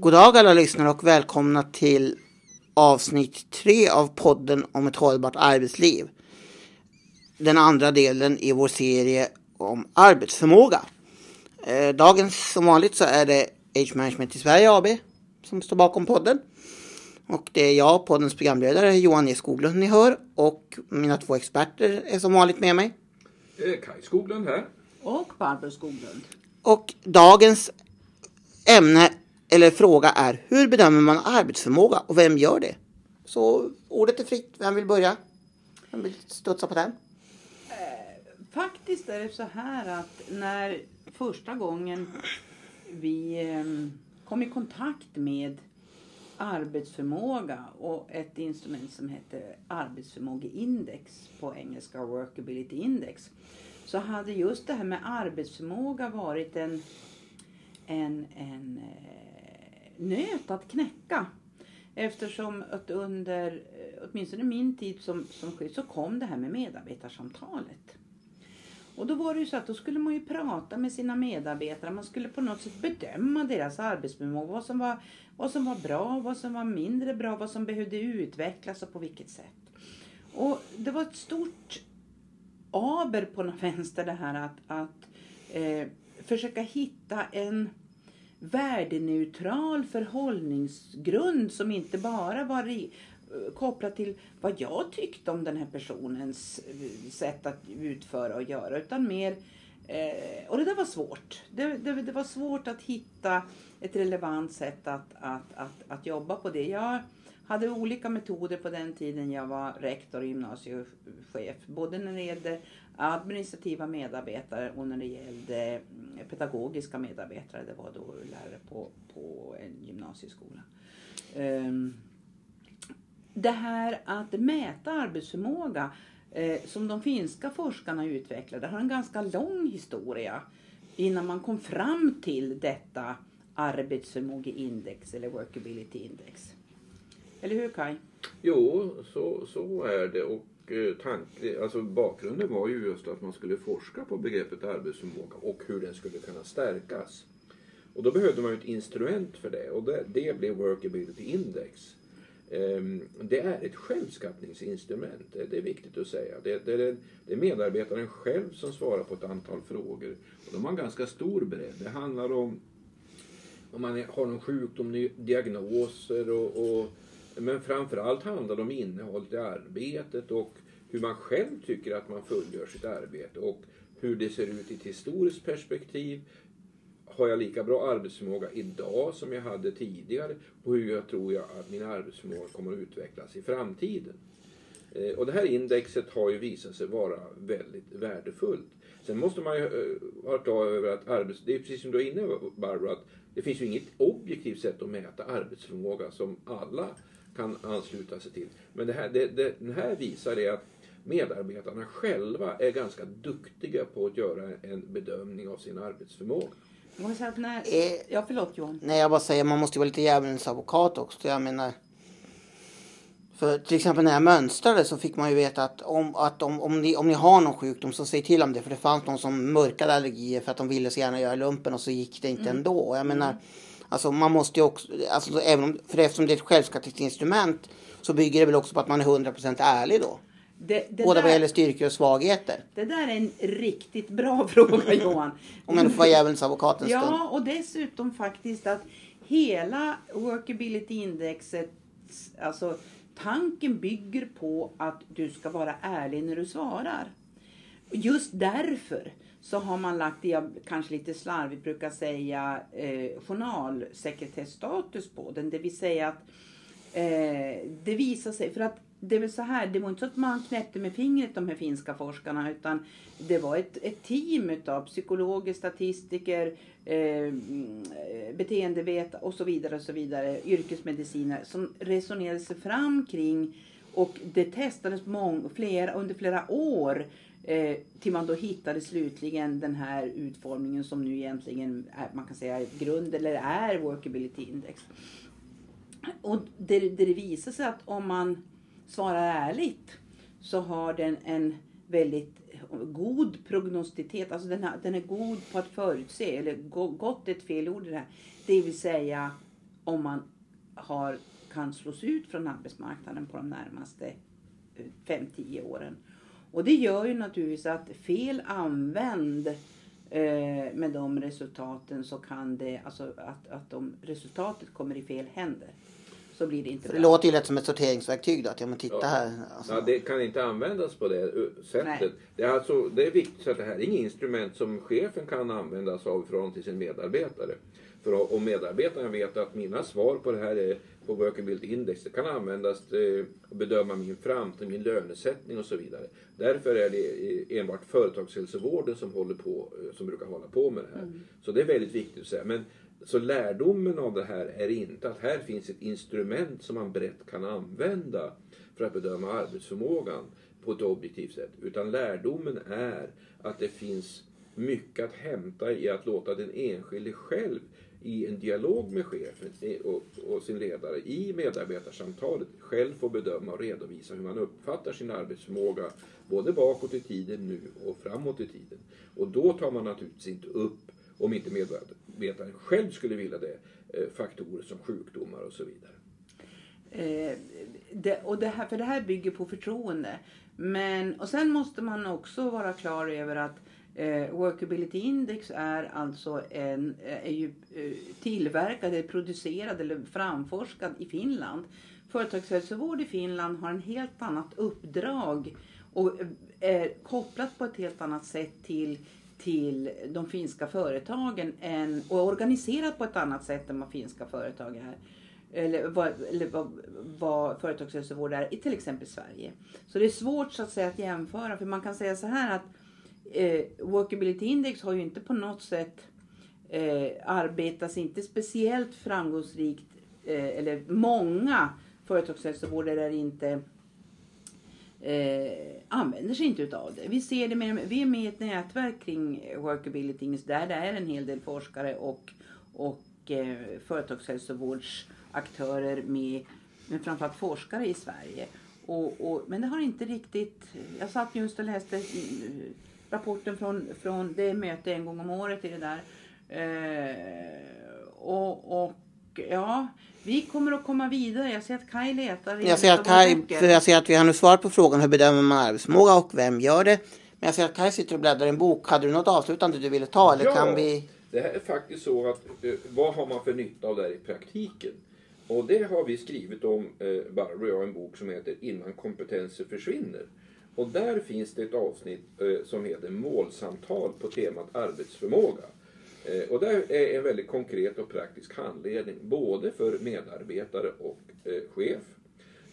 God dag alla lyssnare och välkomna till avsnitt tre av podden om ett hållbart arbetsliv. Den andra delen i vår serie om arbetsförmåga. Eh, dagens som vanligt så är det Age Management i Sverige AB som står bakom podden. Och det är jag, poddens programledare Johan E Skoglund ni hör och mina två experter är som vanligt med mig. Eh, Kaj Skoglund här. Och Barbro Skoglund. Och dagens ämne eller fråga är hur bedömer man arbetsförmåga och vem gör det? Så ordet är fritt. Vem vill börja? Vem vill studsa på den? Eh, faktiskt är det så här att när första gången vi ehm, kom i kontakt med arbetsförmåga och ett instrument som heter arbetsförmågeindex på engelska workability index så hade just det här med arbetsförmåga varit en, en, en eh, nöt att knäcka. Eftersom att under eh, åtminstone min tid som, som chef så kom det här med medarbetarsamtalet. Och då var det ju så att då skulle man ju prata med sina medarbetare. Man skulle på något sätt bedöma deras arbetsförmåga. Vad som var, vad som var bra, vad som var mindre bra, vad som behövde utvecklas och på vilket sätt. Och det var ett stort aber på något vänster det här att, att eh, försöka hitta en värdeneutral förhållningsgrund som inte bara var ri- eh, kopplat till vad jag tyckte om den här personens eh, sätt att utföra och göra utan mer eh, och det där var svårt. Det, det, det var svårt att hitta ett relevant sätt att, att, att, att jobba på det. Jag hade olika metoder på den tiden jag var rektor och gymnasiechef. Både när det gällde administrativa medarbetare och när det gällde mm, pedagogiska medarbetare. Det var då lärare på, på en gymnasieskola. Ehm, det här att mäta arbetsförmåga eh, som de finska forskarna utvecklade har en ganska lång historia innan man kom fram till detta arbetsförmågeindex eller workability index. Eller hur Kai? Jo, så, så är det. Och eh, tanke, alltså bakgrunden var ju just att man skulle forska på begreppet arbetsförmåga och hur den skulle kunna stärkas. Och då behövde man ju ett instrument för det och det, det blev Workability Index. Ehm, det är ett självskattningsinstrument, det är viktigt att säga. Det, det, är- det är medarbetaren själv som svarar på ett antal frågor. Och de har en ganska stor bredd. Det handlar om om man har någon sjukdom, diagnoser och, och men framförallt handlar det om innehållet i arbetet och hur man själv tycker att man fullgör sitt arbete och hur det ser ut i ett historiskt perspektiv. Har jag lika bra arbetsförmåga idag som jag hade tidigare och hur jag tror jag att min arbetsförmåga kommer att utvecklas i framtiden. Eh, och det här indexet har ju visat sig vara väldigt värdefullt. Sen måste man ju eh, ha vara klar över att arbets... Det är precis som du är inne på, Barbara, att det finns ju inget objektivt sätt att mäta arbetsförmåga som alla kan ansluta sig till. Men det här, det, det, den här visar det att medarbetarna själva är ganska duktiga på att göra en bedömning av sin arbetsförmåga. När... Eh, Ja, förlåt Johan. Nej, jag bara säger man måste ju vara lite djävulens advokat också. Jag menar. För till exempel när jag mönstrade så fick man ju veta att om, att om, om, ni, om ni har någon sjukdom så säg till om det. För det fanns någon som mörkade allergier för att de ville så gärna göra lumpen och så gick det inte ändå. Och jag menar, alltså man måste ju också, alltså, även om, för eftersom det är ett självskattningsinstrument så bygger det väl också på att man är 100% ärlig då. Det, det, Både vad där, gäller styrkor och svagheter. det där är en riktigt bra fråga Johan. Om nu får vara djävulens advokat en stund. Ja, och dessutom faktiskt att hela workability indexet, alltså tanken bygger på att du ska vara ärlig när du svarar. Just därför så har man lagt det jag kanske lite slarvigt brukar säga eh, journalsekretessstatus på den. Det vill säga att eh, det visar sig, för att det är väl så här, det var inte så att man knäppte med fingret de här finska forskarna utan det var ett, ett team utav psykologer, statistiker, eh, beteendevetare och så vidare och så vidare, yrkesmediciner som resonerade sig fram kring och det testades många, flera, under flera år eh, till man då hittade slutligen den här utformningen som nu egentligen är, man kan säga grund eller är workability index. Och det, det visar sig att om man svarar ärligt så har den en väldigt god prognosticitet. Alltså den, har, den är god på att förutse, eller gott är ett fel ord i det här. Det vill säga om man har, kan slås ut från arbetsmarknaden på de närmaste eh, 5-10 åren. Och det gör ju naturligtvis att fel använd eh, med de resultaten så kan det, alltså att, att om resultatet kommer i fel händer så blir det inte Det bra. låter ju lätt som ett sorteringsverktyg då. Att ja, men titta Ja. här. Alltså. Ja, det kan inte användas på det uh, sättet. Nej. Det är, alltså, det är viktigt så att det här är inget instrument som chefen kan använda sig av i förhållande till sin medarbetare. För om medarbetaren vet att mina svar på det här är på Workability Index, det kan användas till att bedöma min framtid, min lönesättning och så vidare. Därför är det enbart företagshälsovården som, håller på, eh, som brukar hålla på med det här. Så det är väldigt viktigt att säga. Men, så lärdomen av det här är inte att här finns ett instrument som man brett kan använda för att bedöma arbetsförmågan på ett objektivt sätt. Utan lärdomen är att det finns mycket att hämta i att låta den enskilde själv i en dialog med chefen och, sin ledare i medarbetarsamtalet själv får bedöma och redovisa hur man uppfattar sin arbetsförmåga både bakåt i tiden nu och framåt i tiden. Och då tar man naturligtvis inte upp, om inte medarbetaren själv skulle vilja det, eh, faktorer som sjukdomar och så vidare. Eh, det, och det här, för det här bygger på förtroende. Men, och sen måste man också vara klar över att eh, Workability Index är alltså en, eh, är ju eh, tillverkad, eller producerad eller framforskad i Finland. Företagshälsovård i Finland har en helt annat uppdrag och är kopplat på ett helt annat sätt till till de finska företagen än, och organiserat på ett annat sätt än vad finska företag är eller vad, eller vad, vad företagshälsovård är i till exempel Sverige. Så det är svårt så att säga att jämföra för man kan säga så här att eh, Workability Index har ju inte på något sätt eh, arbetats inte speciellt framgångsrikt eh, eller många företagshälsovårdare är inte eh, använder sig inte utav det. Vi ser det med, vi är med i ett nätverk kring Workability Index där det är en hel del forskare och, och eh, företagshälsovårdsaktörer med, men framförallt forskare i Sverige. Och, och, men det har inte riktigt, jag satt just och läste rapporten från, från det möte en gång om året i det där. Eh, och, och ja, vi kommer att komma vidare. Jag ser att Kaj letar Jag ser att för jag ser att vi har nu svar på frågan hur bedömer man arbetsförmåga och vem gör det. Men jag ser att Kaj sitter och bläddrar i en bok. Hade du något avslutande du ville ta eller Ja. kan vi? Det här är faktiskt så att eh, vad har man för nytta av det här i praktiken? Och det har vi skrivit om, eh, Barbro och jag, en bok som heter Innan kompetenser försvinner. Och där finns det ett avsnitt eh, som heter Målsamtal på temat arbetsförmåga. Eh, och där är en väldigt konkret och praktisk handledning både för medarbetare och eh, chef.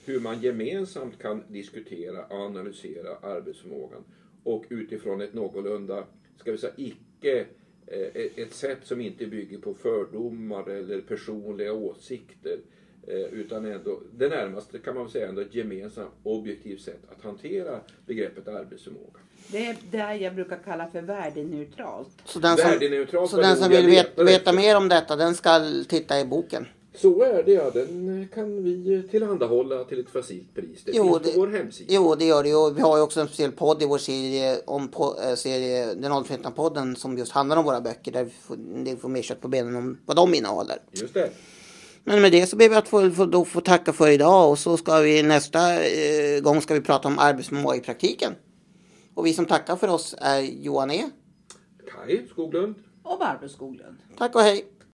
Hur man gemensamt kan diskutera och analysera arbetsförmågan och utifrån ett någorlunda, ska vi säga, icke ett sätt som inte bygger på fördomar eller personliga åsikter eh, Utan ändå, det närmaste kan man säga ändå ett gemensamt objektivt sätt att hantera begreppet arbetsförmåga. Det är det jag brukar kalla för värdeneutralt. Så den som, Värdeneutralt så den som vill veta, letade veta mer om detta den ska titta i boken. Så är det ja, den kan vi tillhandahålla till ett facilt pris. Det Jo, finns det- på vår hemsida. Jo, det gör det ju. Vi har ju också en speciell podd i vår serie, om po, serie Den åldersmedvetna podden som just handlar om våra böcker. Där vi får, det får mer kött på benen om vad de innehåller. Just det. Men med det så ber vi att få, få, då få tacka för idag och så ska vi nästa eh, gång ska vi prata om arbetsförmåga i praktiken. Och vi som tackar för oss är Johan E. Kaj Skoglund. Och Barbro Skoglund. Tack och hej!